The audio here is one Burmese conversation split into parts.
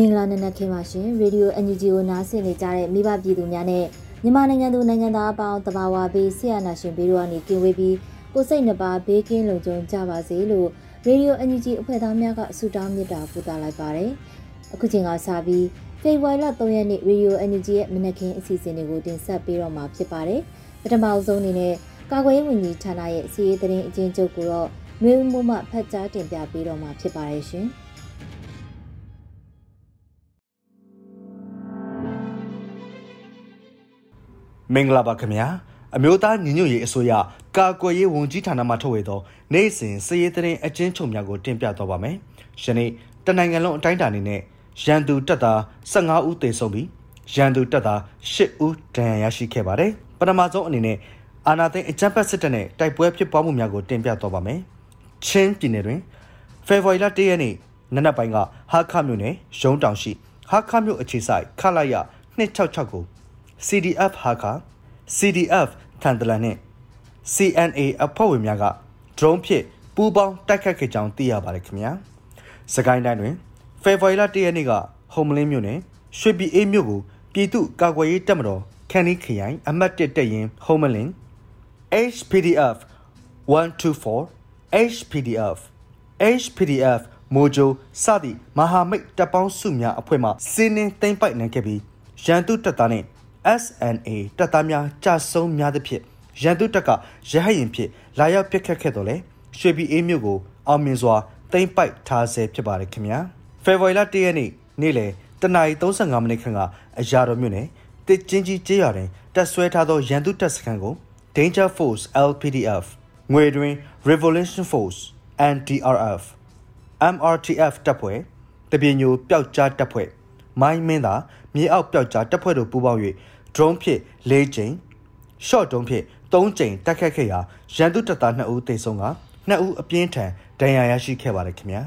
မင်္ဂလာနံနက်ခင်းပါရှင်ရေဒီယို NUG ကိုနားဆင်နေကြတဲ့မိဘပြည်သူများနဲ့မြန်မာနိုင်ငံသူနိုင်ငံသားအပေါင်းတဘာဝဘေးဆရာနာရှင်ဘေးတို့ကနေကင်းဝေးပြီးကိုစိတ်နှပါဘေးကင်းလုံခြုံကြပါစေလို့ရေဒီယို NUG အဖွဲ့သားများကဆုတောင်းမေတ္တာပို့သလိုက်ပါတယ်အခုချိန်ကစပြီးဖေဖော်ဝါရီလ3ရက်နေ့ရေဒီယို NUG ရဲ့မနက်ခင်းအစီအစဉ်တွေကိုတင်ဆက်ပေးတော့မှာဖြစ်ပါတယ်ပထမအဆုံးအနေနဲ့ကာကွယ်ရေးဝန်ကြီးဌာနရဲ့စီရေးသတင်းအကျဉ်းချုပ်ကိုတော့မျိုးမှုမှဖတ်ကြားတင်ပြပေးတော့မှာဖြစ်ပါတယ်ရှင်။ မင်္ဂလာပါခင်ဗျာအမျိုးသားညီညွတ်ရေးအစိုးရကာကွယ်ရေးဝန်ကြီးဌာနမှထုတ်ဝေသောနိုင်စဉ်စည်ရေးသတင်းအကျဉ်းချုပ်များကိုတင်ပြသွားပါမယ်ယနေ့တနိုင်ငံလုံးအတိုင်းအတာအနေနဲ့ရန်သူတပ်သား15ဦးသေဆုံးပြီးရန်သူတပ်သား10ဦးဒဏ်ရာရရှိခဲ့ပါတယ်ပထမဆုံးအနေနဲ့အာနာသိန်းအကြမ်းဖက်စစ်တပ်နဲ့တိုက်ပွဲဖြစ်ပွားမှုများကိုတင်ပြသွားပါမယ်ချင်းပြည်နယ်တွင်ဖေဖော်ဝါရီလ1ရက်နေ့နနက်ပိုင်းကဟာခမြို့နယ်ရုံးတောင်ရှိဟာခမြို့အခြေဆိုင်ခလာရ266ကို CDF ဟာခ CDF ထန်တလန်နဲ့ CNA အဖွဲ့ဝင်များက drone ဖြင့်ပူးပေါင်းတိုက်ခတ်ခဲ့ကြောင်းသိရပါတယ်ခင်ဗျာ။စကိုင်းတိုင်းတွင်ဖေဖော်ဝါရီလ1ရက်နေ့ကဟုံမလင်းမြို့နယ်ရွှေပြည်အေးမြို့ကိုပြည်သူ့ကာကွယ်ရေးတပ်မတော်ခန်းနီးခရိုင်အမှတ်1တပ်ရင်းဟုံမလင်း HPDF 124 HPDF HPDF မိုဂျိုစသည့်မဟာမိတ်တပ်ပေါင်းစုများအဖွဲ့မှစင်းနှင်းသိမ့်ပိုက်နိုင်ခဲ့ပြီးရန်သူတပ်သားနှင့် SNA တပ်သားများကြဆုံးများသဖြင့်ရန်သူတပ်ကရဟရင်ဖြင့်လာရောက်ပစ်ခတ်ခဲ့တော်လဲရွှေပြည်အေးမြို့ကိုအောင်မြင်စွာသိမ်းပိုက်ထားဆဲဖြစ်ပါတယ်ခင်ဗျာဖေဖော်ဝါရီလ1ရက်နေ့နေ့လယ်တနာရီ35မိနစ်ခန့်ကအရာတော်မြို့နယ်တစ်ချင်းကြီးကျေးရွာတွင်တပ်ဆွဲထားသောရန်သူတပ်စခန်းကို Danger Force LPDF ငွေတွင် Revolution Force NDRF MRTF တပ်ဖွဲ့တပြင်းညိုပျောက်ကြားတပ်ဖွဲ့မိုင်းမင်းသာမြေအောက်ပျောက်ကြားတပ်ဖွဲ့တို့ပူးပေါင်း၍ drone ဖြင့်၄ကြိမ် short drone ဖြင့်၃ကြိမ်တိုက်ခတ်ခဲ့ရာရန်သူတပ်သား2ဦးသေဆုံးက2ဦးအပြင်းထန်ဒဏ်ရာရရှိခဲ့ပါတယ်ခင်ဗျာ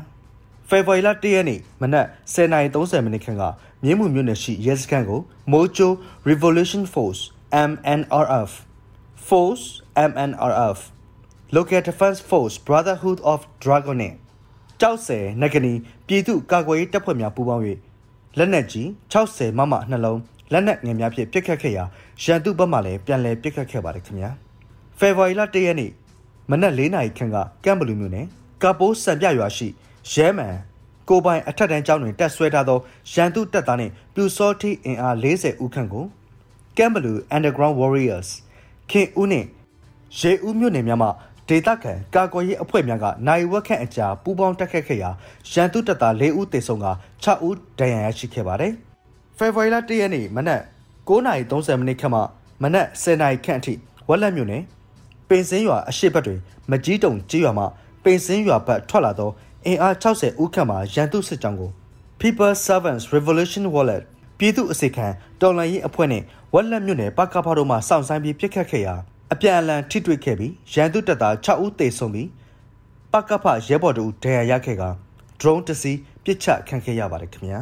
ဖေဖော်ဝါရီလ1ရက်နေ့မနက်10:30မိနစ်ခန့်ကမြင်းမှုမြို့နယ်ရှိရဲစခန်းကို Mojo Revolution Force MNRF Force MNRF Local Defense Force Brotherhood of Dragon နဲ့ကြောက်စဲနဂနီပြည်သူ့ကာကွယ်ရေးတပ်ဖွဲ့များပူးပေါင်း၍လက်နက်ကြီး60မမနှလုံး လက်နက်ငယ်များဖြင့်ပစ်ခတ်ခဲ့ရာရန်သူဘက်မှလည်းပြန်လည်ပစ်ခတ်ခဲ့ပါတယ်ခင်ဗျာဖေဖော်ဝါရီလ1ရက်နေ့မနက်၄နာရီခန့်ကကမ်ဘလူးမြို့နယ်ကပိုးစံပြရွာရှိရဲမန်ကိုပိုင်အထက်တန်းကျောင်းတွင်တက်ဆွဲထားသောရန်သူတပ်သားနှင့်ပြူစောတိအင်အား40ဦးခန့်ကိုကမ်ဘလူး Underground Warriors ခင်ဦးနှင့်ရေဦးမြို့နယ်များမှဒေသခံကာကွယ်ရေးအဖွဲ့များကနိုင်ဝက်ခန့်အကြာပူးပေါင်းတက်ခတ်ခဲ့ရာရန်သူတပ်သား၄ဦးသေဆုံးက6ဦးဒဏ်ရာရရှိခဲ့ပါတယ်။ ဖေဖော်ဝါရီလ1ရက်နေ့မနက်9:30မိနစ်ခန့်မှမနက်10:00ခန့်အထိဝက်လက်မြို့နယ်ပင်စင်းရွာအရှိတ်ဘက်တွင်မကြီးတုံကြေးရွာမှပင်စင်းရွာဘက်ထွက်လာသောအင်အား60ဦးခန့်မှရန်သူစစ်ကြောင်းကို People Servants Revolution Wallet ပြည်သူအစိခံတော်လှန်ရေးအဖွဲ့နှင့်ဝက်လက်မြို့နယ်ပကဖာတို့မှစောင့်ဆိုင်ပြီးပြစ်ခတ်ခဲ့ရာအပြန်အလှန်ထိတွေ့ခဲ့ပြီးရန်သူတပ်သား6ဦးသေဆုံးပြီးပကဖရဲဘော်တို့ဒဏ်ရာရခဲ့က drone တစ်စီးပစ်ချခံခဲ့ရပါတယ်ခင်ဗျာ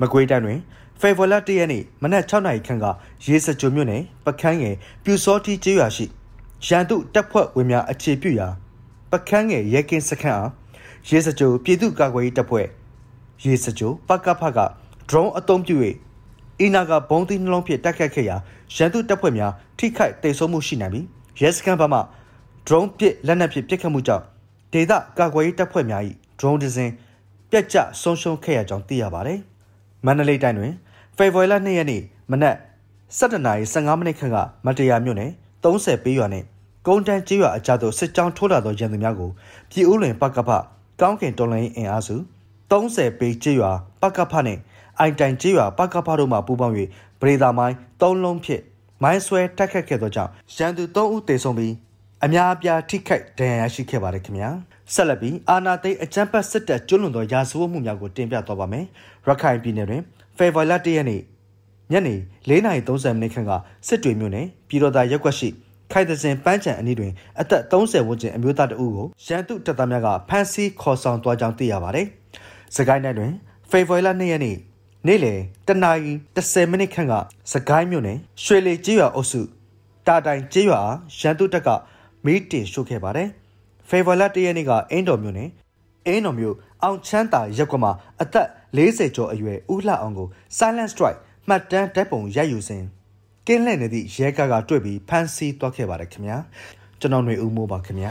မကွေးတိုင်းတွင် ဖေဖော်ဝါရီ၁ရက်နေ့မနက်6နာရီခန့်ကရေစကြိုမြို့နယ်ပကန်းငယ်ပြူစောတီကျေးရွာရှိရန်သူတပ်ဖွဲ့ဝင်များအခြေပြုရာပကန်းငယ်ရဲကင်းစခန်းအားရေစကြိုပြည်သူ့ကာကွယ်ရေးတပ်ဖွဲ့ရေစကြိုပကဖက drone အုံပြု၍အီနာကဘုံသီးနှလုံးဖြင့်တိုက်ခတ်ခဲ့ရာရန်သူတပ်ဖွဲ့များထိခိုက်ဒေဆုံးမှုရှိနိုင်ပြီးရဲစခန်းဘက်မှ drone ပစ်လက်နက်ဖြင့်ပစ်ခတ်မှုကြောင့်ဒေသကာကွယ်ရေးတပ်ဖွဲ့များ၏ drone ဒဇင်ပြက်ကျဆုံးရှုံးခဲ့ရကြောင်းသိရပါတယ်။မန္တလေးတိုင်းတွင် ဖေဖော်ဝါရီလ2ရက်နေ့မနက်7:15မိနစ်ခန့်ကမတရားမြို့နယ်30ပေးရွာနှင့်ကုန်းတန်းကျေးရွာအကြသို့စစ်ကြောင်းထိုးလာသောရန်သူများကိုပြည်ဦးလွင်ပကဖကောင်းကင်တော်လှန်ရေးအင်အားစု30ပေးကျေးရွာပကဖနှင့်အိုင်တိုင်ကျေးရွာပကဖတို့မှပူးပေါင်း၍ဗရေသာမိုင်း၃လုံးဖြင့်မိုင်းဆွဲတိုက်ခတ်ခဲ့သောကြောင့်ရန်သူ3ဦးသေဆုံးပြီးအများအပြားထိခိုက်ဒဏ်ရာရရှိခဲ့ပါတယ်ခင်ဗျာဆက်လက်ပြီးအာနာသိအကြမ်းဖက်စစ်တပ်ကျွလွန်သောရာဇဝတ်မှုများကိုတင်ပြသွားပါမယ်ရခိုင်ပြည်နယ်တွင် ဖေဖော်ဝါရီလ၁ရက်နေ့ညနေ4:30မိနစ်ခန့်ကစစ်တွေမြို့နယ်ပြည်တော်သာရက်ကွက်ရှိခိုင်သစင်ပန်းချံအနီးတွင်အသက်30ဝန်းကျင်အမျိုးသားတဦးကိုရန်သူတပ်သားများကဖမ်းဆီးခေါ်ဆောင်သွားကြောင်းသိရပါတယ်။စကိုင်းတိုင်းတွင်ဖေဖော်ဝါရီလ2ရက်နေ့နေ့လယ်တနာရီ30မိနစ်ခန့်ကစကိုင်းမြို့နယ်ရွှေလီကျေးရွာအုပ်စုတာတိုင်ကျေးရွာအားရန်သူတပ်ကမီးတင်ရှို့ခဲ့ပါတယ်။ဖေဖော်ဝါရီလ1ရက်နေ့ကအင်းတော်မြို့နယ်အင်းတော်မြို့အောင်ချမ်းသာရက်ကွက်မှာအသက် 40ကျော်အရွယ်ဦးလှအောင်ကို Silent Strike မှတ်တမ်းတပ်ပုံရိုက်ယူစဉ်ကင်းလှည့်နေသည့်ရဲကားကတွေ့ပြီးဖမ်းဆီးသွားခဲ့ပါတယ်ခင်ဗျာကျွန်တော်ຫນွေဦးမိုးပါခင်ဗျာ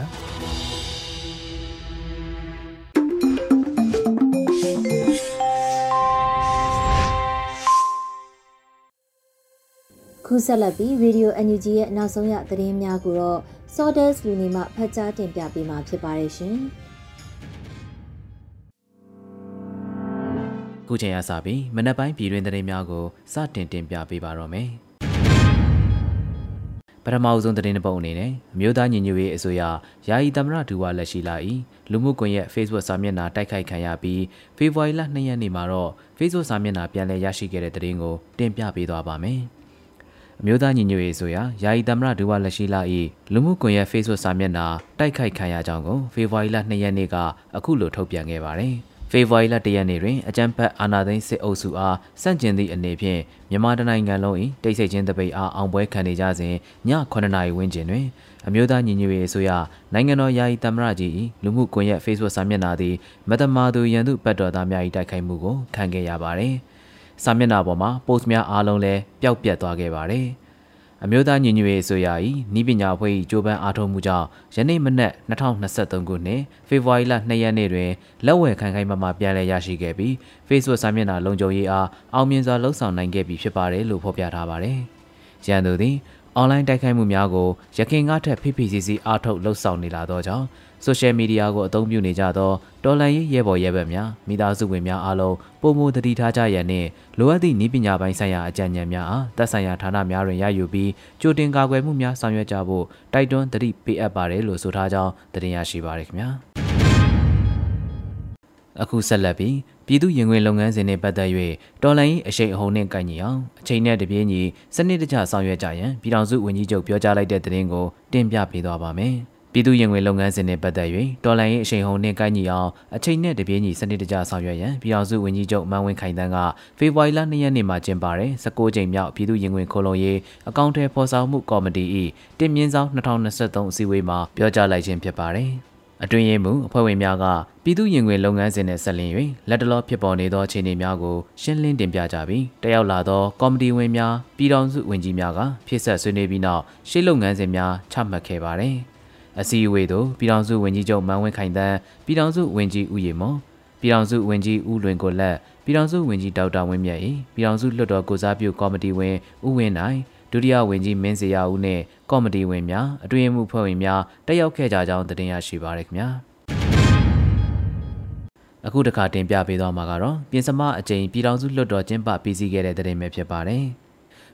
ခုဆက်လက်ပြီး Radio NUG ရဲ့နောက်ဆုံးရသတင်းများကိုတော့ Sawdust လူနေမှဖတ်ကြားတင်ပြပေးမှာဖြစ်ပါတယ်ရှင်။ ခုချိန်ရစပြီးမနက်ပိုင်းပြည်တွင်သတင်းများကိုစတင်တင်ပြပေးပါတော့မယ်။ပထမအဆုံးသတင်းတစ်ပုဒ်အနေနဲ့အမျိုးသားညီညွတ်ရေးအစိုးရယာယီသမရဒူဝါလက်ရှိလာ၏လူမှုကွန်ရက် Facebook စာမျက်နှာတိုက်ခိုက်ခံရပြီးဖေဖော်ဝါရီလ2ရက်နေ့မှာတော့ Facebook စာမျက်နှာပြန်လည်ရရှိခဲ့တဲ့သတင်းကိုတင်ပြပေးသွားပါမယ်။အမျိုးသားညီညွတ်ရေးဆိုရာယာယီသမရဒူဝါလက်ရှိလာ၏လူမှုကွန်ရက် Facebook စာမျက်နှာတိုက်ခိုက်ခံရကြောင်းကိုဖေဖော်ဝါရီလ2ရက်နေ့ကအခုလိုထုတ်ပြန်ခဲ့ပါတယ်။ ဖေဖော်ဝါရီလ1ရက်နေ့တွင်အကြမ်းဖက်အာဏာသိမ်းစစ်အုပ်စုအားစန့်ကျင်သည့်အနေဖြင့်မြန်မာတိုင်းနိုင်ငံလုံး၏တိတ်ဆိတ်ခြင်းတပိတ်အားအောင်ပွဲခံနေကြစဉ်ည9နာရီဝန်းကျင်တွင်အမျိုးသားညီညွတ်ရေးအစိုးရနိုင်ငံတော်ယာယီသမရကြီး၏လူမှုကွန်ရက် Facebook စာမျက်နှာသည်မတမာသူရန်သူပတ်တော်သားများ၏တိုက်ခိုက်မှုကိုခံခဲ့ရပါသည်။စာမျက်နှာပေါ်မှာ post များအားလုံးလည်းပျောက်ပြတ်သွားခဲ့ပါတယ်။ အမျိုးသားညီညွတ်ရေးအစိုးရ၏ဤပညာအဖွဲ့၏ကြိုးပမ်းအားထုတ်မှုကြောင့်ယနေ့မနက်2023ခုနှစ်ဖေဖော်ဝါရီလ2ရက်နေ့တွင်လက်ဝယ်ခိုင်ခိုင်မာမာပြန်လည်ရရှိခဲ့ပြီး Facebook စာမျက်နှာလုံခြုံရေးအားအောင်မြင်စွာလှုပ်ဆောင်နိုင်ခဲ့ပြီဖြစ်ပါတယ်လို့ဖော်ပြထားပါတယ်။ရန်သူသည်အွန်လိုင်းတိုက်ခိုက်မှုများကိုရခင်ကထက်ဖိဖိစီစီအားထုတ်လှုပ်ဆောင်နေလာသောကြောင့် ဆိုရှယ်မီဒီယာကိုအသုံးပြုနေကြသောတော်လှန်ရေးရဲဘော်ရဲဘက်များမိသားစုဝင်များအားလုံးပုံမူတတိထားကြရန်နှင့်လိုအပ်သည့်နည်းပညာပိုင်းဆိုင်ရာအကြံဉာဏ်များအားသက်ဆိုင်ရာဌာနများတွင်ရယူပြီးကြိုတင်ကာကွယ်မှုများဆောင်ရွက်ကြဖို့တိုက်တွန်းတတိပေးအပ်ပါတယ်လို့ဆိုထားကြောင်းတင်ရရှိပါရခင်ဗျာအခုဆက်လက်ပြီးပြည်သူရင်ခွင်လုပ်ငန်းစဉ်နဲ့ပတ်သက်၍တော်လိုင်းအရှိန်အဟုန်နဲ့ကိုင်ညီအောင်အချိန်နဲ့တပြေးညီစနစ်တကျဆောင်ရွက်ကြရန်ပြည်ထောင်စုဝန်ကြီးချုပ်ပြောကြားလိုက်တဲ့သတင်းကိုတင်ပြပေးသွားပါမယ်။ ပြည်သူ့ရင်ဝင်လုပ်ငန်းစဉ်နဲ့ပတ်သက်၍တော်လှန်ရေးအရှိန်ဟုန်နှင့်ကိုင်းညီအောင်အချိန်နဲ့တပြေးညီစနစ်တကျဆောင်ရွက်ရန်ပြည်အောင်စုဝန်ကြီးချုပ်မန်ဝင်းခိုင်တန်းကဖေဖော်ဝါရီလ2ရက်နေ့မှာကျင်းပတဲ့16ကြိမ်မြောက်ပြည်သူ့ရင်ဝင်ခိုလုံရေးအကောင့်ထဲဖော်ဆောင်မှုကော်မတီ၏တင်မြင့်ဆောင်2023အစည်းအဝေးမှာပြောကြားလိုက်ခြင်းဖြစ်ပါတယ်။အတွင်းရေးမှူးအဖွဲ့ဝင်များကပြည်သူ့ရင်ခွင်လုပ်ငန်းစဉ်နဲ့ဆက်လျင်၍လက်တလောဖြစ်ပေါ်နေသောအခြေအနေများကိုရှင်းလင်းတင်ပြကြပြီးတက်ရောက်လာသောကော်မတီဝင်များပြည်ထောင်စုဝန်ကြီးများကဖြစ်ဆက်ဆွေးနွေးပြီးနောက်ရှေ့လုပ်ငန်းစဉ်များချမှတ်ခဲ့ပါတယ်။ အစည်းအဝေးသို့ပြည်ထောင်စုဝန်ကြီးချုပ်မန်ဝင်းခိုင်တန်းပြည်ထောင်စုဝန်ကြီးဦးရီမော်ပြည်ထောင်စုဝန်ကြီးဦးလွင်ကိုလက်ပြည်ထောင်စုဝန်ကြီးဒေါက်တာဝင်းမြတ်၏ပြည်ထောင်စုလွှတ်တော်ကိုစားပြုကော်မတီဝင်ဦးဝင်းနိုင်ဒုတိယဝန်ကြီးမင်းစရာဦးနှင့်ကော်မတီဝင်များအတွင်းမှုဖွဲ့ဝင်များတက်ရောက်ခဲ့ကြကြောင်းတင်ရရှိပါရခင်ဗျာအခုတခါတင်ပြပေးသွားမှာကတော့ပြင်စမအကြိမ်ပြည်ထောင်စုလွှတ်တော်ကျင်းပပြီးစီးခဲ့တဲ့တဲ့တင်ပဲဖြစ်ပါတယ်။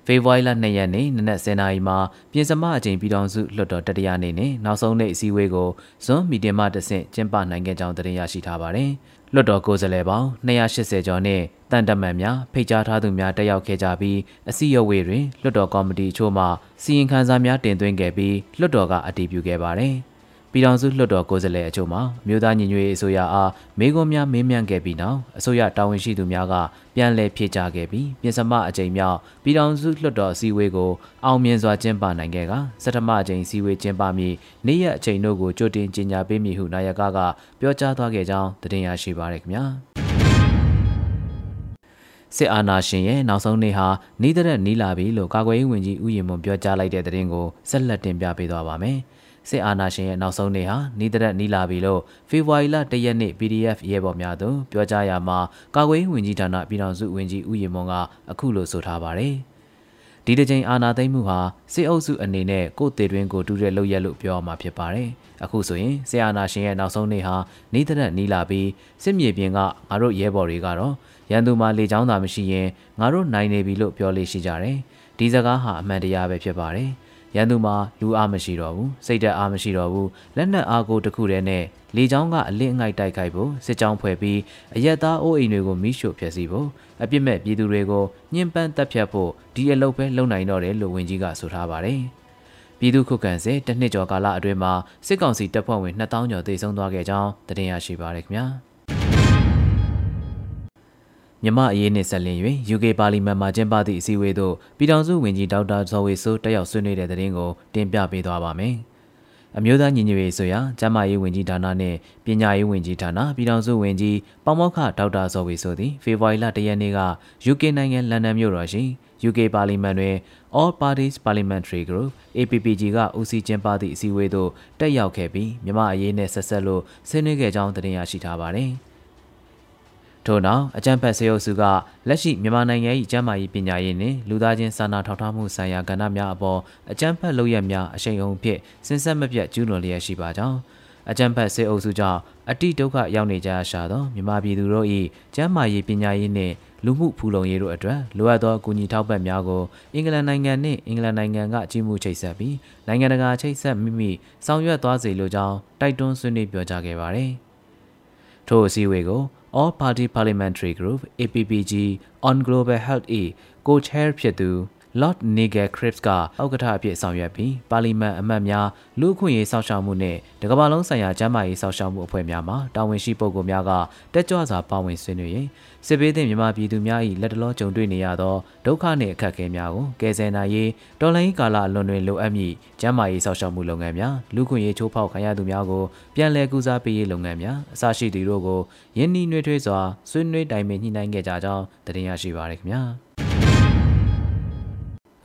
ဖေဖော်ဝါရီလ2ရက်နေ့နနက်10:00နာရီမှာပြင်စမအကြိမ်ပြည်တော်စုလွှတ်တော်တတိယနေ့နဲ့နောက်ဆုံးနေ့အစည်းအဝေးကိုဇွန်မီတင်မှတဆင့်ကျင်းပနိုင်ခဲ့ကြောင်းသတင်းရရှိထားပါတယ်။လွှတ်တော်ကိုယ်စားလှယ်ပေါင်း280ကျော်နဲ့တန်တမန်များဖိတ်ကြားထားသူများတက်ရောက်ခဲ့ကြပြီးအစည်းအဝေးတွင်လွှတ်တော်ကော်မတီအချို့မှစီရင်ခံစာများတင်သွင်းခဲ့ပြီးလွှတ်တော်ကအတည်ပြုခဲ့ပါတယ်။ ပြည်ထောင်စုလွှတ်တော်ကိုယ်စားလှယ်အချို့မှမြို့သားညီညွတ်ရေးအစိုးရအားမေးခွန်းများမေးမြန်းခဲ့ပြီးနောက်အစိုးရတာဝန်ရှိသူများကပြန်လည်ဖြေကြားခဲ့ပြီးပြင်စမအကြိမ်မြောက်ပြည်ထောင်စုလွှတ်တော်အစည်းအဝေးကိုအောင်မြင်စွာကျင်းပနိုင်ခဲ့ကစက်တမအကြိမ်အစည်းအဝေးကျင်းပမည့်နေ့ရက်အချိန်တို့ကိုကြိုတင်ကြေညာပေးမည်ဟုနာယကကပြောကြားသွားခဲ့ကြောင်းတင်ရရှိပါရခင်ဗျာစစ်အာဏာရှင်ရဲ့နောက်ဆုံးနေ့ဟာနေတဲ့နီးလာပြီလို့ကာကွယ်ရေးဝန်ကြီးဦးရင်မွန်ပြောကြားလိုက်တဲ့သတင်းကိုဆက်လက်တင်ပြပေးသွားပါမယ်။ စစ်အာဏာရှင်ရဲ့နောက်ဆုံးနေ့ဟာနီးတဲ့နီးလာပြီလို့ဖေဖော်ဝါရီလ၁ရက်နေ့ PDF ရဲဘော်များသို့ပြောကြားရမှာကာကွယ်ရေးဝန်ကြီးဌာနပြည်ထောင်စုဝန်ကြီးဦးရီမွန်ကအခုလိုဆိုထားပါတယ်။ဒီတစ်ချိန်အာဏာသိမ်းမှုဟာစစ်အုပ်စုအနေနဲ့ကိုယ်တည်တွင်ကိုတူတဲ့လုပ်ရက်လို့ပြောရမှာဖြစ်ပါတယ်။အခုဆိုရင်စစ်အာဏာရှင်ရဲ့နောက်ဆုံးနေ့ဟာနီးတဲ့နီးလာပြီးစစ်မြေပြင်ကငါတို့ရဲဘော်တွေကတော့ရန်သူမှာလေချောင်းသာမရှိရင်ငါတို့နိုင်နေပြီလို့ပြောလို့ရှိကြတယ်။ဒီစကားဟာအမှန်တရားပဲဖြစ်ပါတယ်။ ရန်သူမှာလူအားမရှိတော့ဘူးစိတ်ဓာတ်အားမရှိတော့ဘူးလက်နက်အားကိုတစ်ခုတည်းနဲ့လေချောင်းကအလစ်အငိုက်တိုက်ခိုက်ဖို့စစ်ကြောင်းဖွဲ့ပြီးအရက်သားအိုးအိမ်တွေကိုမိရှို့ဖျက်ဆီးဖို့အပြစ်မဲ့ပြည်သူတွေကိုညှဉ်းပန်းတပ်ဖြတ်ဖို့ဒီအလုပ်ပဲလုပ်နိုင်တော့တယ်လို့ဝန်ကြီးကဆိုထားပါတယ်ပြည်သူခုခံစစ်တစ်နှစ်ကျော်ကာလအတွင်းမှာစစ်ကောင်စီတပ်ဖွဲ့ဝင်2000ကျော်သေဆုံးသွားခဲ့ကြောင်းသတင်းရရှိပါရခင်ဗျာ။ မြမအရေးနှင့်ဆက်လင်း၍ UK ပါလီမန်မှာကျင်းပသည့်အစည်းအဝေးသို့ပြည်ထောင်စုဝန်ကြီးဒေါက်တာဇော်ဝေဆိုးတက်ရောက်ဆွေးနွေးတဲ့သတင်းကိုတင်ပြပေးသွားပါမယ်။အမျိုးသားညီညွတ်ရေးဆိုရာကျန်းမာရေးဝန်ကြီးဌာနနှင့်ပညာရေးဝန်ကြီးဌာနပြည်ထောင်စုဝန်ကြီးပေါမောက္ခဒေါက်တာဇော်ဝေဆိုးသည်ဖေဖော်ဝါရီလ၁ရက်နေ့က UK နိုင်ငံလန်ဒန်မြို့တော်ရှိ UK ပါလီမန်တွင် All Parties Parliamentary Group APPG ကဦးစီးကျင်းပသည့်အစည်းအဝေးသို့တက်ရောက်ခဲ့ပြီးမြမအရေးနှင့်ဆက်ဆက်လို့ဆွေးနွေးခဲ့ကြောင်းတင်ပြရရှိထားပါတယ်။ ထို့နောက်အကြံဖတ်စေအုပ်စုကလက်ရှိမြန်မာနိုင်ငံ၏ကျန်းမာရေးပညာရေးနှင့်လူသားချင်းစာနာထောက်ထားမှုဆိုင်ရာကဏ္ဍများအပေါ်အကြံဖတ်လုပ်ရများအရှိန်အဟုန်ဖြင့်စဉ်ဆက်မပြတ်ကျူးလွန်လျက်ရှိပါကြောင်းအကြံဖတ်စေအုပ်စုကြောင့်အတိဒုက္ခရောက်နေကြရှာသောမြန်မာပြည်သူတို့၏ကျန်းမာရေးပညာရေးနှင့်လူမှုဖူလုံရေးတို့အတွက်လိုအပ်သောအကူအညီထောက်ပံ့များကိုအင်္ဂလန်နိုင်ငံနှင့်အင်္ဂလန်နိုင်ငံကကြီးမှုချိတ်ဆက်ပြီးနိုင်ငံတကာချိတ်ဆက်မိမိဆောင်ရွက်သွားစေလိုကြောင်းတိုက်တွန်းဆွေးနွေးပြောကြားခဲ့ပါသည် ထိုအစည်းအဝေးကို All Party Parliamentary Group APPG on Global Health ၏ကိုချဲဖြစ်သူ Lord Nigel Cripps ကဥက္ကဋ္ဌအဖြစ်ဆောင်ရွက်ပြီးပါလီမန်အမတ်များလူ့အခွင့်အရေးစောင့်ရှောက်မှုနဲ့တကမ္ဘာလုံးဆိုင်ရာကျန်းမာရေးစောင့်ရှောက်မှုအဖွဲ့များမှတာဝန်ရှိပုဂ္ဂိုလ်များကတက်ကြွစွာပါဝင်ဆွေးနွေးရင်စစ်ဘေးသင့်မြန်မာပြည်သူများ၏လက်တလောကြုံတွေ့နေရသောဒုက္ခနှင့်အခက်အခဲများကိုကယ်ဆယ်နိုင်ရေးတော်လှန်ရေးကာလအလွန်တွင်လိုအပ်မည့်ကျန်းမာရေးစောင့်ရှောက်မှုလုပ်ငန်းများလူ့ခွင့်ရေးချိုးဖောက်ခံရသူများကိုပြန်လည်ကူစားပေးရေးလုပ်ငန်းများအစရှိသူတို့ကိုယင်းနှီးနှွေးထွေးစွာဆွေးနွေးတိုင်ပင်ညှိနှိုင်းခဲ့ကြကြောင်းတင်ရရှိပါရခင်ဗျာ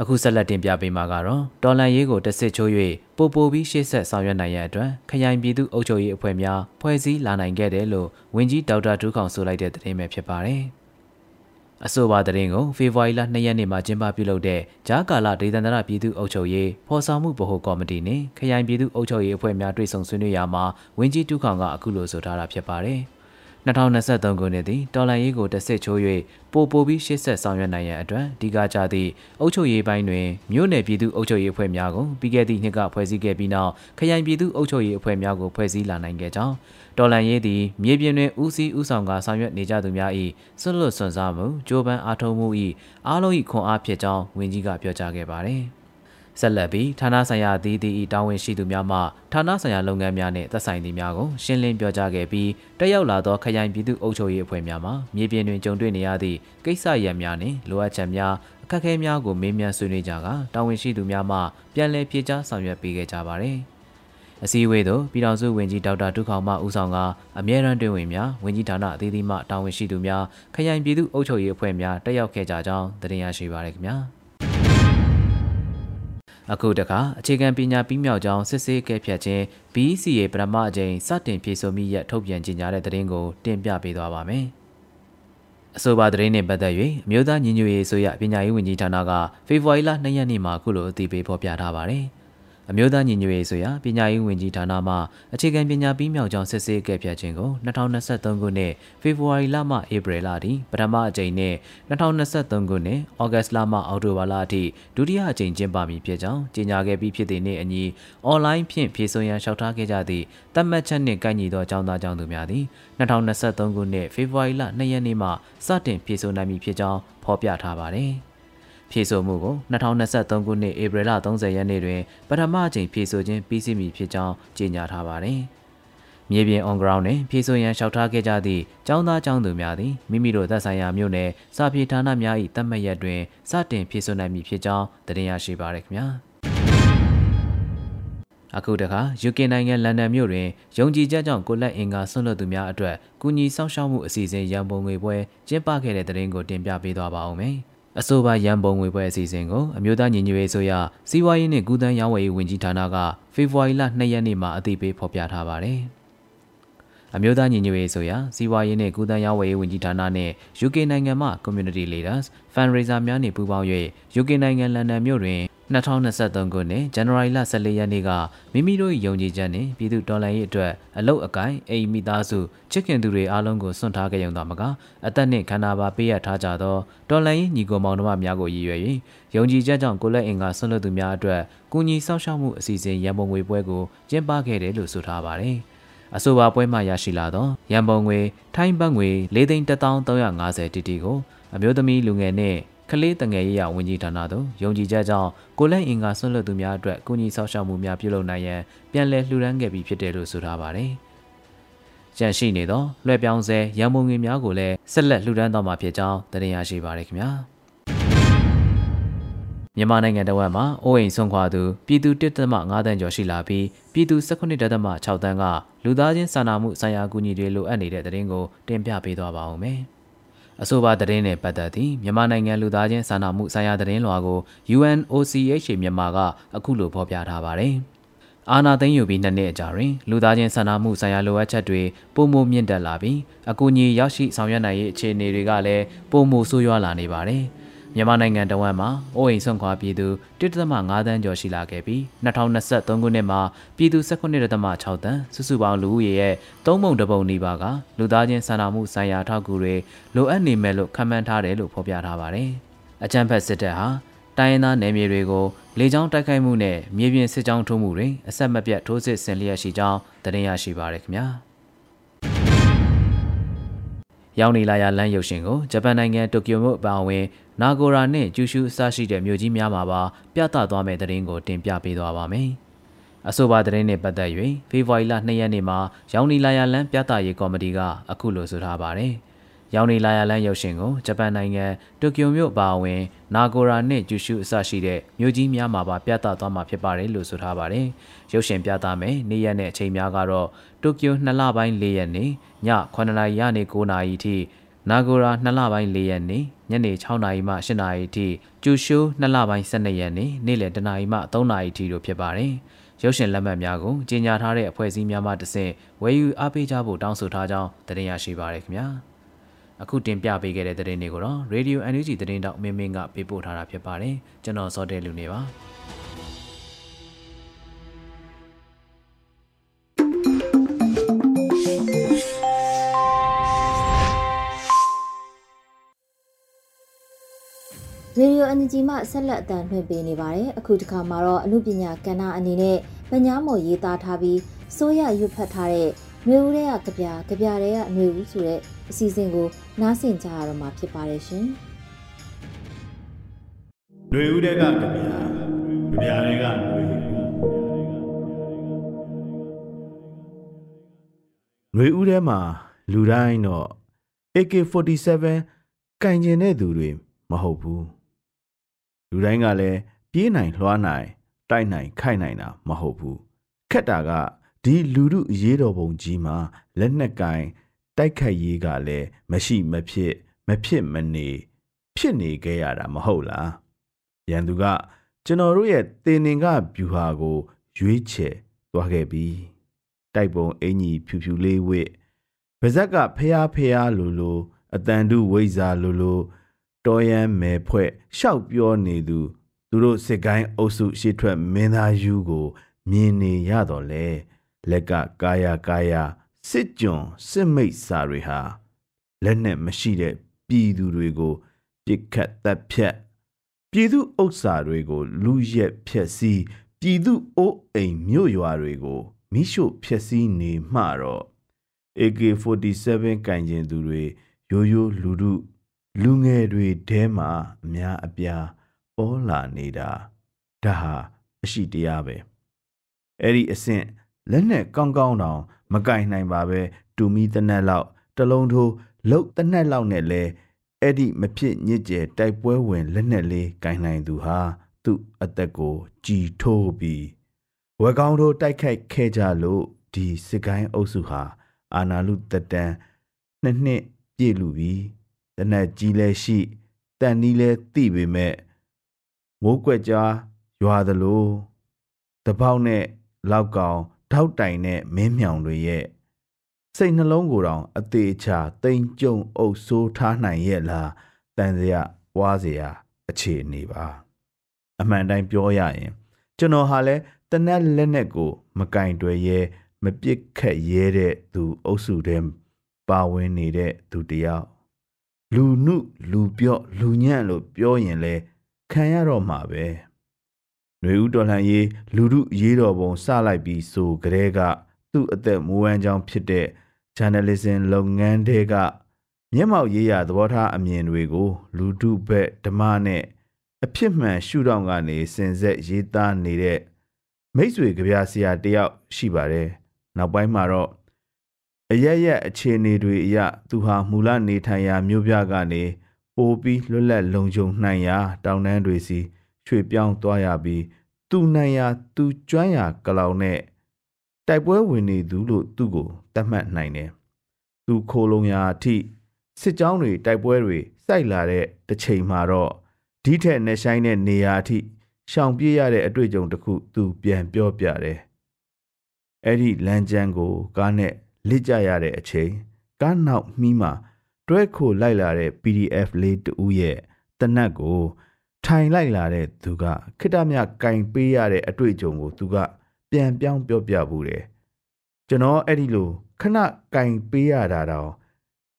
အခုဆက်လက်တင်ပြပေးမှာကတော့တော်လန်ရေးကိုတဆစ်ချိုး၍ပိုပိုပြီးရှေ့ဆက်ဆောင်ရွက်နိုင်ရန်အတွက်ခရိုင်ပြည်သူ့အုပ်ချုပ်ရေးအဖွဲ့များဖွဲ့စည်းလာနိုင်ခဲ့တယ်လို့ဝန်ကြီးဒေါက်တာဒူးခေါင်ဆိုလိုက်တဲ့သတင်းပဲဖြစ်ပါတယ်။အဆိုပါသတင်းကိုဖေဖော်ဝါရီလ2ရက်နေ့မှာကျင်းပပြုလုပ်တဲ့ဂျားကာလာဒေသန္တရပြည်သူ့အုပ်ချုပ်ရေးဖော်ဆောင်မှုဗဟိုကော်မတီနှင့်ခရိုင်ပြည်သူ့အုပ်ချုပ်ရေးအဖွဲ့များတွေ့ဆုံဆွေးနွေးရာမှာဝန်ကြီးဒူးခေါင်ကအခုလိုဆိုထားတာဖြစ်ပါတယ်။ 2023ခုနှစ်သည်တော်လန်ရေးကိုတဆစ်ချိုး၍ပိုပိုပြီးရှေ့ဆက်ဆောင်ရွက်နိုင်ရန်အတွက်ဒီကကြသည့်အုပ်ချုပ်ရေးပိုင်းတွင်မြို့နယ်ပြည်သူ့အုပ်ချုပ်ရေးအဖွဲ့များကိုပြီးခဲ့သည့်နှစ်ကဖွဲ့စည်းခဲ့ပြီးနောက်ခရိုင်ပြည်သူ့အုပ်ချုပ်ရေးအဖွဲ့များကိုဖွဲ့စည်းလာနိုင်ခဲ့ကြောင်းတော်လန်ရေးသည်မြေပြင်တွင်ဦးစီးဦးဆောင်ကဆောင်ရွက်နေကြသူများ၏ဆွတ်လွတ်စွန့်စားမှုကြိုးပမ်းအားထုတ်မှု၏အားလုံး၏ခွန်အားဖြစ်ကြောင်းဝန်ကြီးကပြောကြားခဲ့ပါသည်။ ဆက်လက်ပြီးဌာနဆိုင်ရာအသီးသီးတာဝန်ရှိသူများမှဌာနဆိုင်ရာလုပ်ငန်းများနှင့်သက်ဆိုင်သူများကိုရှင်းလင်းပြောကြားခဲ့ပြီးတက်ရောက်လာသောခရိုင်ပြည်သူ့အုပ်ချုပ်ရေးအဖွဲ့များမှမြေပြင်တွင်ကြုံတွေ့နေရသည့်ကိစ္စရပ်များနှင့်လိုအပ်ချက်များအခက်အခဲများကိုမေးမြန်းဆွေးနွေးကြကာတာဝန်ရှိသူများမှပြန်လည်ဖြေကြားဆောင်ရွက်ပေးခဲ့ကြပါသည်အစည်းအဝေးသို့ပြည်ထောင်စုဝန်ကြီးဒေါက်တာဒုခောင်မဦးဆောင်ကအမြဲတမ်းတွင်ဝင်များဝန်ကြီးဌာနအသီးသီးမှတာဝန်ရှိသူများခရိုင်ပြည်သူ့အုပ်ချုပ်ရေးအဖွဲ့များတက်ရောက်ခဲ့ကြကြောင်းတင်ရရှိပါရခင်ဗျာ။ အခုတခါအခြေခံပညာပြီးမြောက်ကြောင်းစစ်ဆေးကဲဖြတ်ခြင်း BCA ပထမအကြိမ်စတင်ဖြည့်ဆို့မိရထုတ်ပြန်ကြေညာတဲ့သတင်းကိုတင်ပြပေးသွားပါမယ်။အဆိုပါသတင်းနဲ့ပတ်သက်၍အမျိုးသားညီညွတ်ရေးဆိုရပညာရေးဝန်ကြီးဌာနကဖေဖော်ဝါရီလ2ရက်နေ့မှာခုလိုအသိပေးဖော်ပြထားပါတယ်။ အမျိုးသားညီညွတ်ရေးဆိုရာပညာရေးဝန်ကြီးဌာနမှအခြေခံပညာပြီးမြောက်ကြောင်းစစ်ဆေးခဲ့ပြခြင်းကို2023ခုနှစ်ဖေဖော်ဝါရီလမှဧပြီလထိပထမအကြိမ်နဲ့2023ခုနှစ်ဩဂတ်လမှအောက်တိုဘာလအထိဒုတိယအကြိမ်ကျင်းပမည်ဖြစ်ကြောင်းကြေညာခဲ့ပြီးဖြစ်တဲ့နေ့အညီအွန်လိုင်းဖြင့်ဖြည့်ဆို့ရန်လျှောက်ထားခဲ့ကြသည့်တတ်မှတ်ချက်နှင့်ကိုက်ညီသောအကြောင်းသားကြောင့်သူများသည်2023ခုနှစ်ဖေဖော်ဝါရီလ2ရက်နေ့မှစတင်ဖြည့်ဆို့နိုင်မည်ဖြစ်ကြောင်းဖော်ပြထားပါသည်။ ဖြည့်ဆို့မှုကို2023ခုနှစ်ဧပြီလ30ရက်နေ့တွင်ပထမအကြိမ်ဖြည့်ဆို့ခြင်းပြီးစီးမည်ဖြစ်ကြောင်းကြေညာထားပါတယ်။မြေပြင် on ground တွင်ဖြည့်ဆို့ရန်လျှောက်ထားခဲ့ကြသည့်ចောင်းသားចောင်းသူများသည်မိမိတို့သက်ဆိုင်ရာမြို့နယ်စာပြေဌာနများ၏တတ်မှတ်ရက်တွင်စတင်ဖြည့်ဆို့နိုင်မည်ဖြစ်ကြောင်းတင်ရရှိပါရခင်ဗျာ။အခုတခါ UK နိုင်ငံလန်ဒန်မြို့တွင်ယုံကြည်ချက်ကြောင့်ကိုလက်အင်္ဂါဆွန့်လွတ်သူများအတွက်ကူညီဆောင်ရှောက်မှုအစီအစဉ်ရန်ပုံငွေပွဲကျင်းပခဲ့တဲ့တဲ့ရင်ကိုတင်ပြပေးသွားပါဦးမယ်။ အဆိုပါရန်ပုံငွေပွဲအစီအစဉ်ကိုအမျိုးသားညီညွတ်ရေးဆိုရစီးပွားရေးနှင့်ကုသန်းရောင်းဝယ်ရေးဝန်ကြီးဌာနကဖေဖော်ဝါရီလ2ရက်နေ့မှာအသိပေးဖော်ပြထားပါတယ်။အမျိုးသားညီညွတ်ရေးဆိုရစီးပွားရေးနှင့်ကုသန်းရောင်းဝယ်ရေးဝန်ကြီးဌာနနှင့် UK နိုင်ငံမှ Community Leaders Fundraiser များနှင့်ပူးပေါင်း၍ UK နိုင်ငံလန်ဒန်မြို့တွင် 2023ခုနှစ်ဇန်နဝါရီလ14ရက်နေ့ကမိမိတို့၏ယုံကြည်ချက်နှင့်ပြည်သူတော်လှန်ရေးအတွက်အလုတ်အကိုင်အိမ်မိသားစုချစ်ခင်သူတွေအားလုံးကိုစွန့်ထားခဲ့ရုံသာမကအသက်နှင့်ခန္ဓာပါပေးရထားကြသောတော်လှန်ရေးညီကိုမောင်နှမများကိုရည်ရွယ်၍ယုံကြည်ချက်ကြောင့်ကိုလက်အင်ကဆွန့်လွတ်သူများအတွက်ကူညီစောင့်ရှောက်မှုအစီအစဉ်ရန်ပုံငွေပွဲကိုကျင်းပခဲ့တယ်လို့ဆိုထားပါတယ်။အဆိုပါပွဲမှရရှိလာသောရန်ပုံငွေထိုင်းဘတ်ငွေ၄သိန်း1350တီတီကိုအမျိုးသမီးလူငယ်နှင့် ကလေးတငယ်ရေးရဝန်ကြီးဌာနသို့ယုံကြည်ချက်ကြောင့်ကိုလက်အင်္ဂါဆွန့်လွတ်သူများအတွက်ကုညီဆောက်ရှောက်မှုများပြုလုပ်နိုင်ရန်ပြန်လည်လှူဒန်းခဲ့ပြီးဖြစ်တယ်လို့ဆိုထားပါတယ်။ကြန့်ရှိနေသောလွှဲပြောင်းဆဲရန်ပုံငွေများကိုလည်းဆက်လက်လှူဒန်းတော့မှာဖြစ်ကြောင်းတင်ရရှိပါရခင်ဗျာ။မြန်မာနိုင်ငံတဝက်မှာအိုးအိမ်ဆုံးခွာသူပြည်သူ1.5တန်းကျော်ရှိလာပြီးပြည်သူ19.6တန်းကလူသားချင်းစာနာမှုဆိုင်ရာအကူအညီတွေလိုအပ်နေတဲ့တဲ့ရင်ကိုတင်ပြပေးသွားပါဦးမယ်။ အဆိုပါသတင်းနဲ့ပတ်သက်သည့်မြန်မာနိုင်ငံလူသားချင်းစာနာမှုဆိုင်ရာသတင်းလွှာကို UNOCHA မြန်မာကအခုလိုဖော်ပြထားပါတယ်။အာနာသိန်းယူပြီးနှစ်နှစ်အကြာတွင်လူသားချင်းစာနာမှုဆိုင်ရာလိုအပ်ချက်တွေပုံမမြင့်တက်လာပြီးအကူအညီရရှိဆောင်ရွက်နိုင်ရေးအခြေအနေတွေကလည်းပုံမဆိုးရွားလာနေပါတယ်။ မြန်မာနိုင်ငံတဝန်းမှာအိုးအိမ်ဆွန့်ခွာပြည်သူ1.5တန်းကျော်ရှိလာခဲ့ပြီး2023ခုနှစ်မှာပြည်သူ19.6တန်းစုစုပေါင်းလူဦးရေရဲ့သုံးပုံတစ်ပုံနီးပါးကလူသားချင်းစာနာမှုဆိုင်ရာထောက်ကူတွေလိုအပ်နေမယ်လို့ခန့်မှန်းထားတယ်လို့ဖော်ပြထားပါတယ်။အကြံဖက်စစ်တပ်ဟာတိုင်းရင်းသားနယ်မြေတွေကိုလေကြောင်းတိုက်ခိုက်မှုနဲ့မြေပြင်စစ်ကြောင်းထိုးမှုတွေအဆက်မပြတ်ထိုးစစ်ဆင်လျက်ရှိကြောင်းသတင်းရရှိပါရခင်ဗျာ။ ရောက်နေလာရလမ်းရုပ်ရှင်ကိုဂျပန်နိုင်ငံတိုကျိုမြို့အပါအဝင်နာဂိုရာနဲ့ကျူရှူအစရှိတဲ့မြို့ကြီးများမှာပါပြသသွားမယ့်သတင်းကိုတင်ပြပေးသွားပါမယ်။အဆိုပါသတင်းနဲ့ပတ်သက်၍ဖေဖော်ဝါရီလ2ရက်နေ့မှာရောင်နီလာယာလန်ပြသရေးကော်မတီကအခုလိုဆိုထားပါတယ်။ ရောင်နီလာယာလန်ရုပ်ရှင်ကိုဂျပန်နိုင်ငံတိုကျိုမြို့ပါဝင်နာဂိုရာနဲ့ကျူရှူအစရှိတဲ့မြို့ကြီးများမှာပါပြသသွားမှာဖြစ်ပါတယ်လို့ဆိုထားပါတယ်။ရုပ်ရှင်ပြသမယ်နေ့ရက်နဲ့အချိန်များကတော့တိုကျို2လပိုင်း4ရက်နေ့ည9နာရီကနေ9နာရီထိနာဂိုရာ2လပိုင်း4ရက်နေ့ညနေ6နာရီမှ8နာရီထိကျူရှိုး2လပိုင်း12ရက်နေ့နေ့လယ်2နာရီမှ3နာရီထိတို့ဖြစ်ပါတယ်။ရုပ်ရှင်လက်မှတ်များကိုကြီးညာထားတဲ့အဖွဲ့အစည်းများမှတဆင့်ဝယ်ယူအားပေးကြဖို့တောင်းဆိုထားကြောင်းတင်ရရှိပါရခင်ဗျာ။ အခုတင်ပြပေးခဲ့တဲ့သတင်းတွေကိုတော့ Radio NUG သတင်းတောက်မင်းမင်းကပေးပို့ထားတာဖြစ်ပါတယ်။ကျွန်တော်စောတဲလူနေပါ။ရေဒီယိုအန်ဂျီမှဆက်လက်အတန်လွှင့်ပေးနေပါတယ်။အခုတစ်ခါမှာတော့အမှုပညာကဏ္ဍအနေနဲ့ပညာမော်ရေးသားထားပြီးစိုးရရွတ်ဖတ်ထားတဲ့ မျိုးဦးတွေကကြပြကြပြတွေကမျိုးဦးဆိုတဲ့အစီအစဉ်ကိုနားဆင်ကြရတော့မှာဖြစ်ပါတယ်ရှင်။မျိုးဦးတွေကကြပြကြပြတွေကမျိုးဦးထဲမှာလူတိုင်းတော့ AK47 ကင်ကျင်တဲ့သူတွေမဟုတ်ဘူး။လူတိုင်းကလည်းပြေးနိုင်လွှားနိုင်တိုက်နိုင်ခိုက်နိုင်တာမဟုတ်ဘူးခက်တာက ဒီလူမှုအရေးတော်ပုံကြီးမှာလက်နက်ကင်တိုက်ခိုက်ရေးကလည်းမရှိမဖြစ်မဖြစ်မနေဖြစ်နေခဲ့ရတာမဟုတ်လားရန်သူကကျွန်တော်တို့ရဲ့တင်နင်ကဗျူဟာကို ရွေးချယ်သွားခဲ့ပြီတိုက်ပုံအင်ကြီးဖြူဖြူလေးဝစ်ဗဇက်ကဖျားဖျားလိုလိုအတန်တုဝိဇာလိုလိုတော်ရန်မဲဖွဲ့ရှောက်ပြောနေသူသူတို့စစ်ကိုင်းအုပ်စုရှေ့ထွက်မင်းသားယူကို မြင်နေရတော့လေ လက်ကကာယာကာယာစစ်ကြွန်စစ်မိတ်စာတွေဟာလက်နဲ့မရှိတဲ့ပြည်သူတွေကိုပြစ်ခတ်တပ်ဖြတ်ပြည်သူဥစ္စာတွေကိုလူရက်ဖျက်ဆီးပြည်သူအိုးအိမ်မြို့ရွာတွေကိုမိရှို့ဖျက်ဆီးနေမှတော့ AK47 ကင်ကျင်သူတွေရိုးရိုးလူလူလူငယ်တွေထဲမှာအများအပြားပေါ်လာနေတာဒါဟာအရှိတရားပဲအဲ့ဒီအဆင့် လက်နဲ့ကောင်းကောင်းတောင် မကင်နိုင်ပါပဲတူမီတနက်လောက်တလုံးထိုးလှုပ်တနက်လောက်နဲ့လဲအဲ့ဒီမဖြစ်ညစ်ကျဲတိုက်ပွဲဝင်လက်နဲ့လေးကင်နိုင်သူဟာသူ့အသက်ကိုကြည်ထိုးပြီးဝက်ကောင်းတို့တိုက်ခိုက်ခဲ့ကြလို့ဒီစစ်ကိုင်းအုပ်စုဟာအာနာလူတတန်နှစ်နှစ်ပြည့်လူပြီးတနက်ကြီးလည်းရှိတန်နီးလဲသိပေမဲ့မိုးကွက်ကြားရွာသလိုတပေါက်နဲ့လောက်ကောင် ထောက်တိုင်နဲ့မင်းမြောင်တွေရဲ့စိတ်နှလုံးကိုယ်တောင်အသေးချာတိမ်ကြုံအုပ်ဆိုးထားနိုင်ရဲ့လားတန်စရာဝါးစရာအခြေအနေပါ အမှန်တိုင်းပြောရရင် ကျွန်တော်ဟာလဲတနက်လက်နဲ့ကို မကင်တွယ်ရဲမပြစ်ခတ်ရဲတဲ့သူအုပ်စုထဲပါဝင်နေတဲ့သူတယောက်လူနုလူပြော့လူညံ့လို့ပြောရင်လဲခံရတော့မှာပဲ ຫນွေဦးတော်လှန်ရေးလူမှုရေးတော်ပုံစလိုက်ပြီးဆိုကြတဲ့ကသူ့အသက်မွေးဝမ်းကြောင်းဖြစ်တဲ့ journalism လုပ်ငန်းတွေကမျက်မှောက်ရေးရသဘောထားအမြင်တွေကို လူထုဘက်ဓမ္မနဲ့အဖြစ်မှန်ရှုထောင့်ကနေစင်ဆက်ရေးသားနေတဲ့မိတ်ဆွေကြပြဆရာတယောက်ရှိပါတယ်။နောက်ပိုင်းမှာတော့အရရက်အခြေအနေတွေအရသူဟာမူလနေထိုင်ရာမြို့ပြကနေပိုပြီးလွတ်လပ်လုံခြုံနိုင်ရာတောင်တန်းတွေစီ ရွှေ့ပြောင်းသွားရပြီးသူနိုင်ရာသူကျွမ်းရာကလောင်နဲ့တိုက်ပွဲဝင်နေသူလို့သူ့ကိုသတ်မှတ်နိုင်တယ်။သူခိုးလုံရာအထိစစ်ကြောင်းတွေတိုက်ပွဲတွေစိုက်လာတဲ့တစ်ချိန်မှာတော့ဒီထက်နှဆိုင်တဲ့နေရာအထိရှောင်ပြေးရတဲ့အတွေ့အကြုံတစ်ခုသူပြန်ပြောပြတယ်။အဲ့ဒီလမ်းကျန်းကိုကားနဲ့လစ်ကြရတဲ့အချိန်ကားနောက်မှီးမှာတွဲခိုလိုက်လာတဲ့ PDF လေးတူရဲ့တနတ်ကို ထိုင်လိုက်လာတဲ့သူကခိတမြကင်ပေးရတဲ့အတွေ့အကြုံကိုသူကပြန်ပြောင်းပြောပြဘူးတယ်ကျွန်တော်အဲ့ဒီလိုခဏကင်ပေးရတာတော့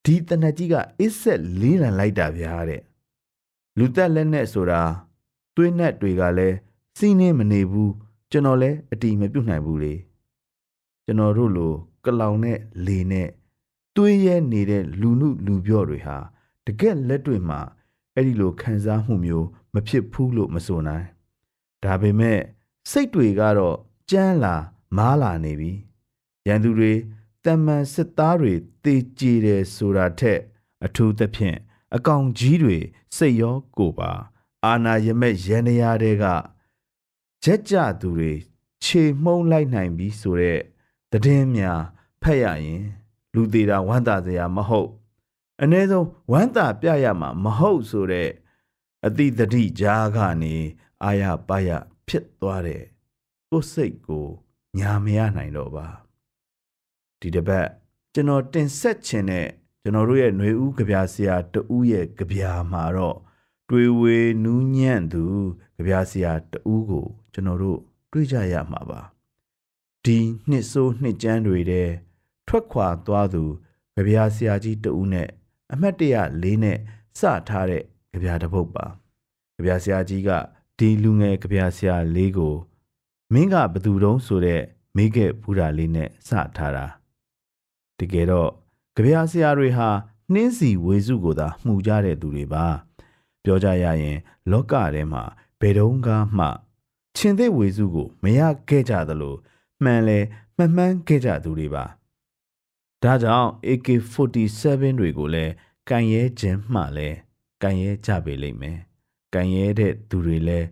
ဒီတနတ်ကြီးကအစ်ဆက်လေးလံလိုက်တာဗျာတဲ့လူသက်လက်နဲ့ဆိုတာသွေးနဲ့တွေကလည်းစီးနေမနေဘူးကျွန်တော်လည်းအတီမပြုတ်နိုင်ဘူးလေကျွန်တော်တို့လိုကလောင်နဲ့လေနဲ့သွေးရဲနေတဲ့လူမှုလူပြော့တွေဟာတကက်လက်တွေ့မှာအဲ့ဒီလိုခံစားမှုမျိုး မဖြစ်ဘူးလို့မဆိုနိုင်ဒါပေမဲ့စိတ်တွေကတော့ကြမ်းလာမားလာနေပြီရန်သူတွေတမန်စစ်သားတွေတေကြည်တယ်ဆိုတာထက် အထူးသဖြင့်အကောင်ကြီးတွေစိတ်ရောကိုယ်ပါ အာနာယမက်ရန်ရာတွေကချက်ကြသူတွေခြေမှုံးလိုက်နိုင်ပြီဆိုတဲ့တည်င်းများဖက်ရရင် လူသေးတာဝမ်းသာစရာမဟုတ်အ ਨੇ ဆုံးဝမ်းသာပြရမှာမဟုတ်ဆိုတဲ့ အတိတတိကြားကနေအာရပါရဖြစ်သွားတဲ့ကိုယ်စိတ်ကိုညာမရနိုင်တော့ပါဒီတစ်ပတ်ကျွန်တော်တင်ဆက်ခြင်းနဲ့ကျွန်တော်တို့ရဲ့ຫນွေဦးကြပြဆရာတူရဲ့ကြပြမှာတော့တွေဝေနူးညံ့သူကြပြဆရာတူကိုကျွန်တော်တို့တွေ့ကြရမှာပါဒီနှစ်ဆိုးနှစ်ကျန်းတွေတဲ့ထွက်ခွာသွားသူကြပြဆရာကြီးတူနဲ့အမှတ်တရလေးနဲ့စထားတဲ့ ကြပြတစ်ပုတ်ပါကြပြဆရာကြီးကဒီလူငယ်ကြပြဆရာလေးကိုမင်းကဘသူတုံးဆိုတဲ့မိခဲ့ဘူးတာလေးနဲ့စထားတာတကယ်တော့ကြပြဆရာတွေဟာနှင်းစီဝေစုကိုသာမှုကြတဲ့သူတွေပါပြောကြရရင် လောကထဲမှာဘယ်တုန်းကမှရှင်သေးဝေစုကိုမရခဲ့ကြသလိုမှန်လဲမှန်မှန်ခဲ့ကြသူတွေပါဒါကြောင့် AK47 တွေကိုလည်းကန်ရဲခြင်းမှလည်း ကန်ရဲကြပေလိမ့်မယ်ကန်ရဲတဲ့သူတွေလည်း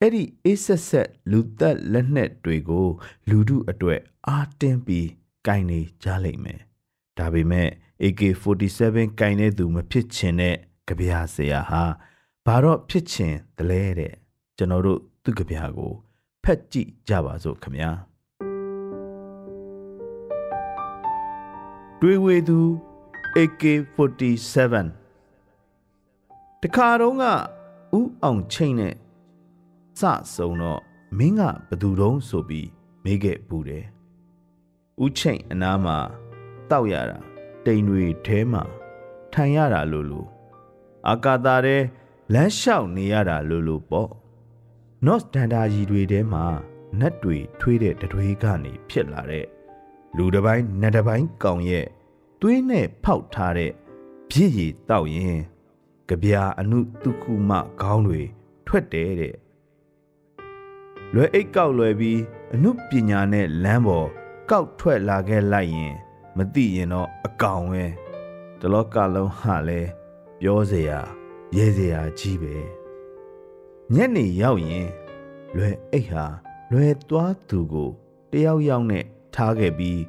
အဲ့ဒီအေးဆက်ဆက်လူသက်လက်နက်တွေကို လူထုအတွက်အားတင်းပြီးကန်နေကြလိမ့်မယ်ဒါပေမဲ့ AK47 ကန်တဲ့သူမဖြစ်ချင်တဲ့ကြပြာဆရာဟာဘာတော့ဖြစ်ချင်တလဲတဲ့ကျွန်တော်တို့သူ့ကြပြာကိုဖက်ကြည့်ကြပါစို့ခင်ဗျာတွေးဝေသူ AK47 တခါတော့ကဥအောင်ချိန်နဲ့စဆုံတော့မင်းကဘသူတုံးဆိုပြီးမေးခဲ့ဘူးတယ်ဥချိန်အနားမှာတောက်ရတာတိမ်တွေထဲမှာထိုင်ရတာလို့လို့အာကာသာတဲ့လမ်းလျှောက်နေရတာလို့လို့ပေါ့နော့ဒန်ဒါကြီးတွေထဲမှာနတ်တွေထွေးတဲ့တတွေးကနေဖြစ်လာတဲ့လူတစ်ပိုင်းနတ်တစ်ပိုင်းကောင်ရဲ့သွေးနဲ့ဖောက်ထားတဲ့ပြည့်ရည်တောက်ရင် ကြပြာအနုတုခုမခေါင်းတွေထွက်တယ်တဲ့လွယ်အိတ်ကောက်လွယ်ပြီးအနုပညာနဲ့လမ်းပေါ်ကောက်ထွက်လာခဲ့လိုက်ရင် မသိရင်တော့အကောင်ပဲတလောကလုံးဟာလဲပြောเสียရဲเสียကြီးပဲညနေရောက်ရင်လွယ်အိတ်ဟာလွယ်သွားသူကိုတယောက်ယောက်နဲ့ထားခဲ့ပြီး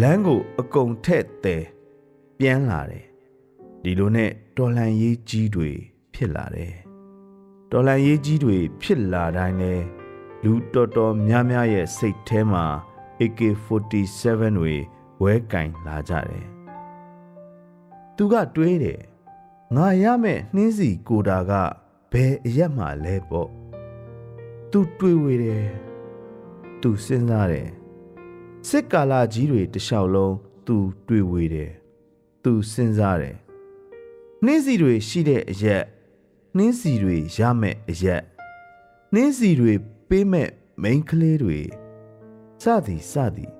လမ်းကိုအကုံထက်တဲပြန်လာတယ် ဒီလိုနဲ့တော်လန်ရေးကြီးတွေ ဖြစ်လာတယ်။တော်လန်ရေးကြီးတွေဖြစ်လာတိုင်းလဲလူတော်တော်များများရဲ့စိတ်ထဲမှာ AK47 တွေဝဲကင်လာကြတယ်။သူကတွေးတယ်ငါရမဲ့နှင်းစီကိုတာကဘယ်အရက်မှလဲပေါ့။ तू တွေးဝေတယ်။ तू စဉ်းစားတယ်။စစ်ကာလကြီးတွေတလျှောက်လုံး तू တွေးဝေတယ်။ तू စဉ်းစားတယ်။ နှင်းစီတွေရှိတဲ့အရက်နှင်းစီတွေရမဲ့အရက်နှင်းစီတွေပေးမဲ့မိန်းကလေးတွေစသည်စသည်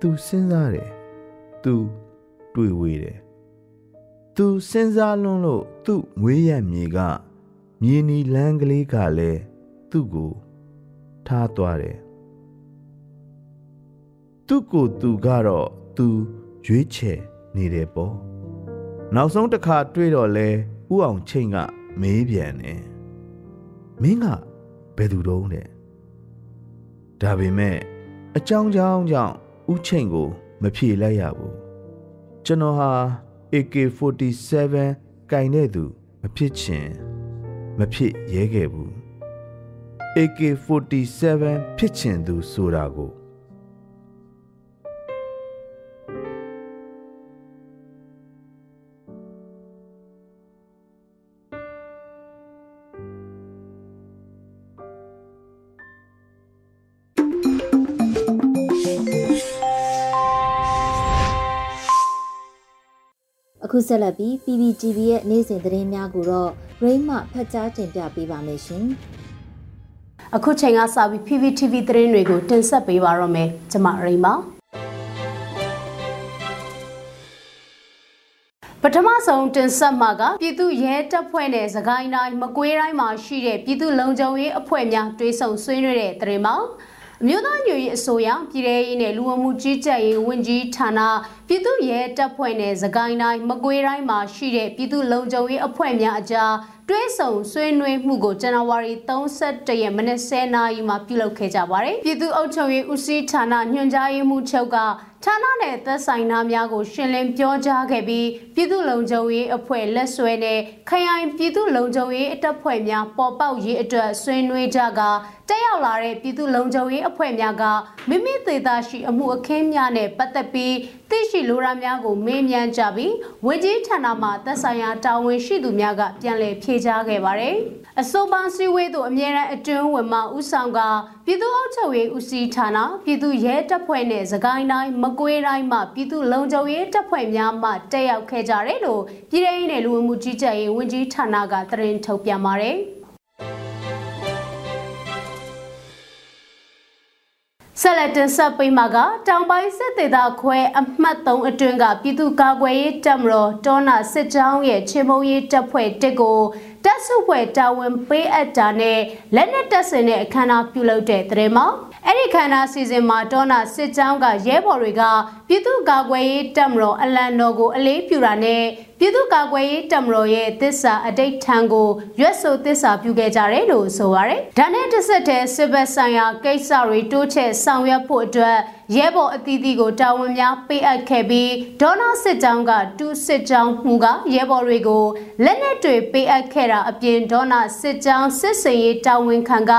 သူစဉ်းစားတယ်သူတွေဝေးတယ်သူစဉ်းစားလွန်းလို့သူ့ငွေရမြေကမြေနီလန်းကလေးကလည်းသူ့ကိုထားသွားတယ်သူ့ကိုသူကတော့သူရွေးချယ်နေတယ်ပေါ့ နောက်ဆုံးတစ်ခါတွေ့တော့လဲဥအောင်ချိန်ကမေးပြန်တယ်မင်းကဘယ်သူတုံးတဲ့ဒါပေမဲ့အကြောင်းကြောင်းကြောင့်ဥချိန်ကို မဖြေလိုက်ရဘူးကျွန်တော်ဟာ AK47 ကင်တဲ့သူမဖြစ်ချင်မဖြစ်ရဲခဲ့ဘူး AK47 ဖြစ်ချင်သူဆိုတာကို အခုဆက်လက်ပြီး PPTV ရဲ့နေ့စဉ်သတင်းများကိုတော့ Rain မှဖတ်ကြားတင်ပြပေးပါမယ်ရှင်။အခုချိန်ကစပြီး PPTV သတင်းတွေကိုတင်ဆက်ပေးပါတော့မယ်။ကျွန်မရိမပါပထမဆုံးတင်ဆက်မှာကပြည်သူရဲတပ်ဖွဲ့နဲ့စကိုင်းတိုင်းမကွေးတိုင်းမှာရှိတဲ့ပြည်သူလုံခြုံရေးအဖွဲ့များတွဲဆုံဆွေးနွေးတဲ့သတင်းမှာ အမျိုးသားညွရေးအစိုးရပြည်ထရေးနဲ့လူဝမှုကြီးကြပ်ရေးဝန်ကြီးဌာနပြည်သူ့ရဲတပ်ဖွဲ့နဲ့စကိုင်းတိုင်းမကွေးတိုင်းမှာရှိတဲ့ပြည်သူ့လုံခြုံရေးအဖွဲ့များအကြား တွဲဆုံဆွေးနွေးမှုကိုဇန်နဝါရီ31ရက်မနက်10:00နာရီမှာပြုလုပ်ခဲ့ကြပါတယ်။ပြည်သူ့အုပ်ချုပ်ရေးဦးစီးဌာနညွှန်ကြားရေးမှူးချုပ်ကဌာနနဲ့သက်ဆိုင်နာများကိုရှင်းလင်းပြောကြားခဲ့ပြီးပြည်သူ့လုံခြုံရေးအဖွဲ့လက်ဆွဲနဲ့ခရိုင်ပြည်သူ့လုံခြုံရေးအတပ်ဖွဲ့များပေါ်ပေါက်ရေးအတွက်ဆွေးနွေးကြကတက်ရောက်လာတဲ့ပြည်သူ့လုံခြုံရေးအဖွဲ့များကမိမိသေးသားရှိအမှုအခင်းများနဲ့ပတ်သက်ပြီး သိရှိလိုရာများကိုမေးမြန်းကြပြီးဝန်ကြီးဌာနမှသက်ဆိုင်ရာတာဝန်ရှိသူများကပြန်လည်ဖြေကြားခဲ့ပါတယ်။အဆိုပါစည်းဝေးသို့အမြဲတမ်းအတွင်းဝင်မှဦးဆောင်ကပြည်သူ့အုပ်ချုပ်ရေးဦးစီးဌာနပြည်သူ့ရဲတပ်ဖွဲ့နဲ့စကိုင်းတိုင်းမကွေးတိုင်းမှပြည်သူ့လုံခြုံရေးတပ်ဖွဲ့များမှတက်ရောက်ခဲ့ကြတယ်လို့ပြည်ထောင်စုနယ်လူဝင်မှုကြီးကြပ်ရေးဝန်ကြီးဌာနကသတင်းထုတ်ပြန်ပါတယ်။ ဆက်လက်တင်ဆက်ပေးမှာကတောင်ပိုင်းစစ်ဒေသခွဲအမှတ်3အတွင်းကပြည်သူ့ကာကွယ်ရေးတပ်မတော်တောနာစစ်ကြောင်းရဲ့ချင်းမုံရေးတပ်ဖွဲ့တစ်ကိုတပ်စုဖွဲ့တာဝန်ပေးအပ်တာနဲ့လက်နက်တပ်ဆင်တဲ့အခမ်းအနားပြုလုပ်တဲ့တဲ့မှာအဲ့ဒီခန္ဓာစီစဉ်မှာဒေါနာစစ်ကြောင်းကရဲဘော်တွေကပြည်သူ့ကာကွယ်ရေးတပ်မတော်အလံတော်ကိုအလေးပြုတာနဲ့ ပြည်သူ့ကာကွယ်ရေးတပ်မတော်ရဲ့တစ္ဆာအတိတ်ထံကိုရွက်ဆိုတစ္ဆာပြုခဲ့ကြတယ်လို့ဆိုပါရယ်။ဒါနဲ့တစ်ဆက်တည်းစစ်ဘက်ဆိုင်ရာကိစ္စတွေတိုးချဲ့ဆောင်ရွက်ဖို့အတွက်ရဲဘော်အသီးသီးကိုတာဝန်များပေးအပ်ခဲ့ပြီးဒေါနာစစ်ကြောင်းကတူးစစ်ကြောင်းမှုကရဲဘော်တွေကိုလက်နက်တွေပေးအပ်ခဲ့တာအပြင်ဒေါနာစစ်ကြောင်းစစ်စင်ရေးတာဝန်ခံက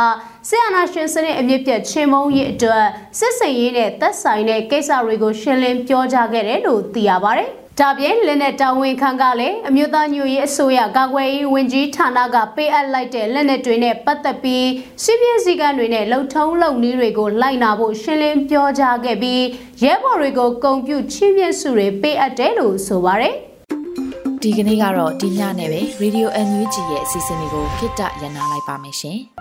ဆရာနာရှင်စနစ်အမြင့်ပြတ်ချင်းမုံရေးအတွက်စစ်စင်ရေးနဲ့သက်ဆိုင်တဲ့ကိစ္စတွေကိုရှင်းလင်းပြောကြားခဲ့တယ်လို့သိရပါတယ် ဒါပြင်လက်နက်တာဝန်ခံကလည်းအမျိုးသားညွရေးအစိုးရကာကွယ်ရေးဝန်ကြီးဌာနကပေးအပ်လိုက်တဲ့လက်နက်တွေနဲ့ပတ်သက်ပြီးစီးပြင်းစည်းကမ်းတွေနဲ့လုံထုံးလုံနည်းတွေကိုလိုက်နာဖို့ရှင်းလင်းပြောကြားခဲ့ပြီးရဲဘော်တွေကိုဂုံပြုချင်းပြင်းစုတွေပေးအပ်တယ်လို့ဆိုပါတယ်ဒီကနေ့ကတော့ဒီညနဲ့ပဲ Radio NUG ရဲ့အစီအစဉ်လေးကိုခਿੱတရနာလိုက်ပါမယ်ရှင်။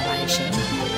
။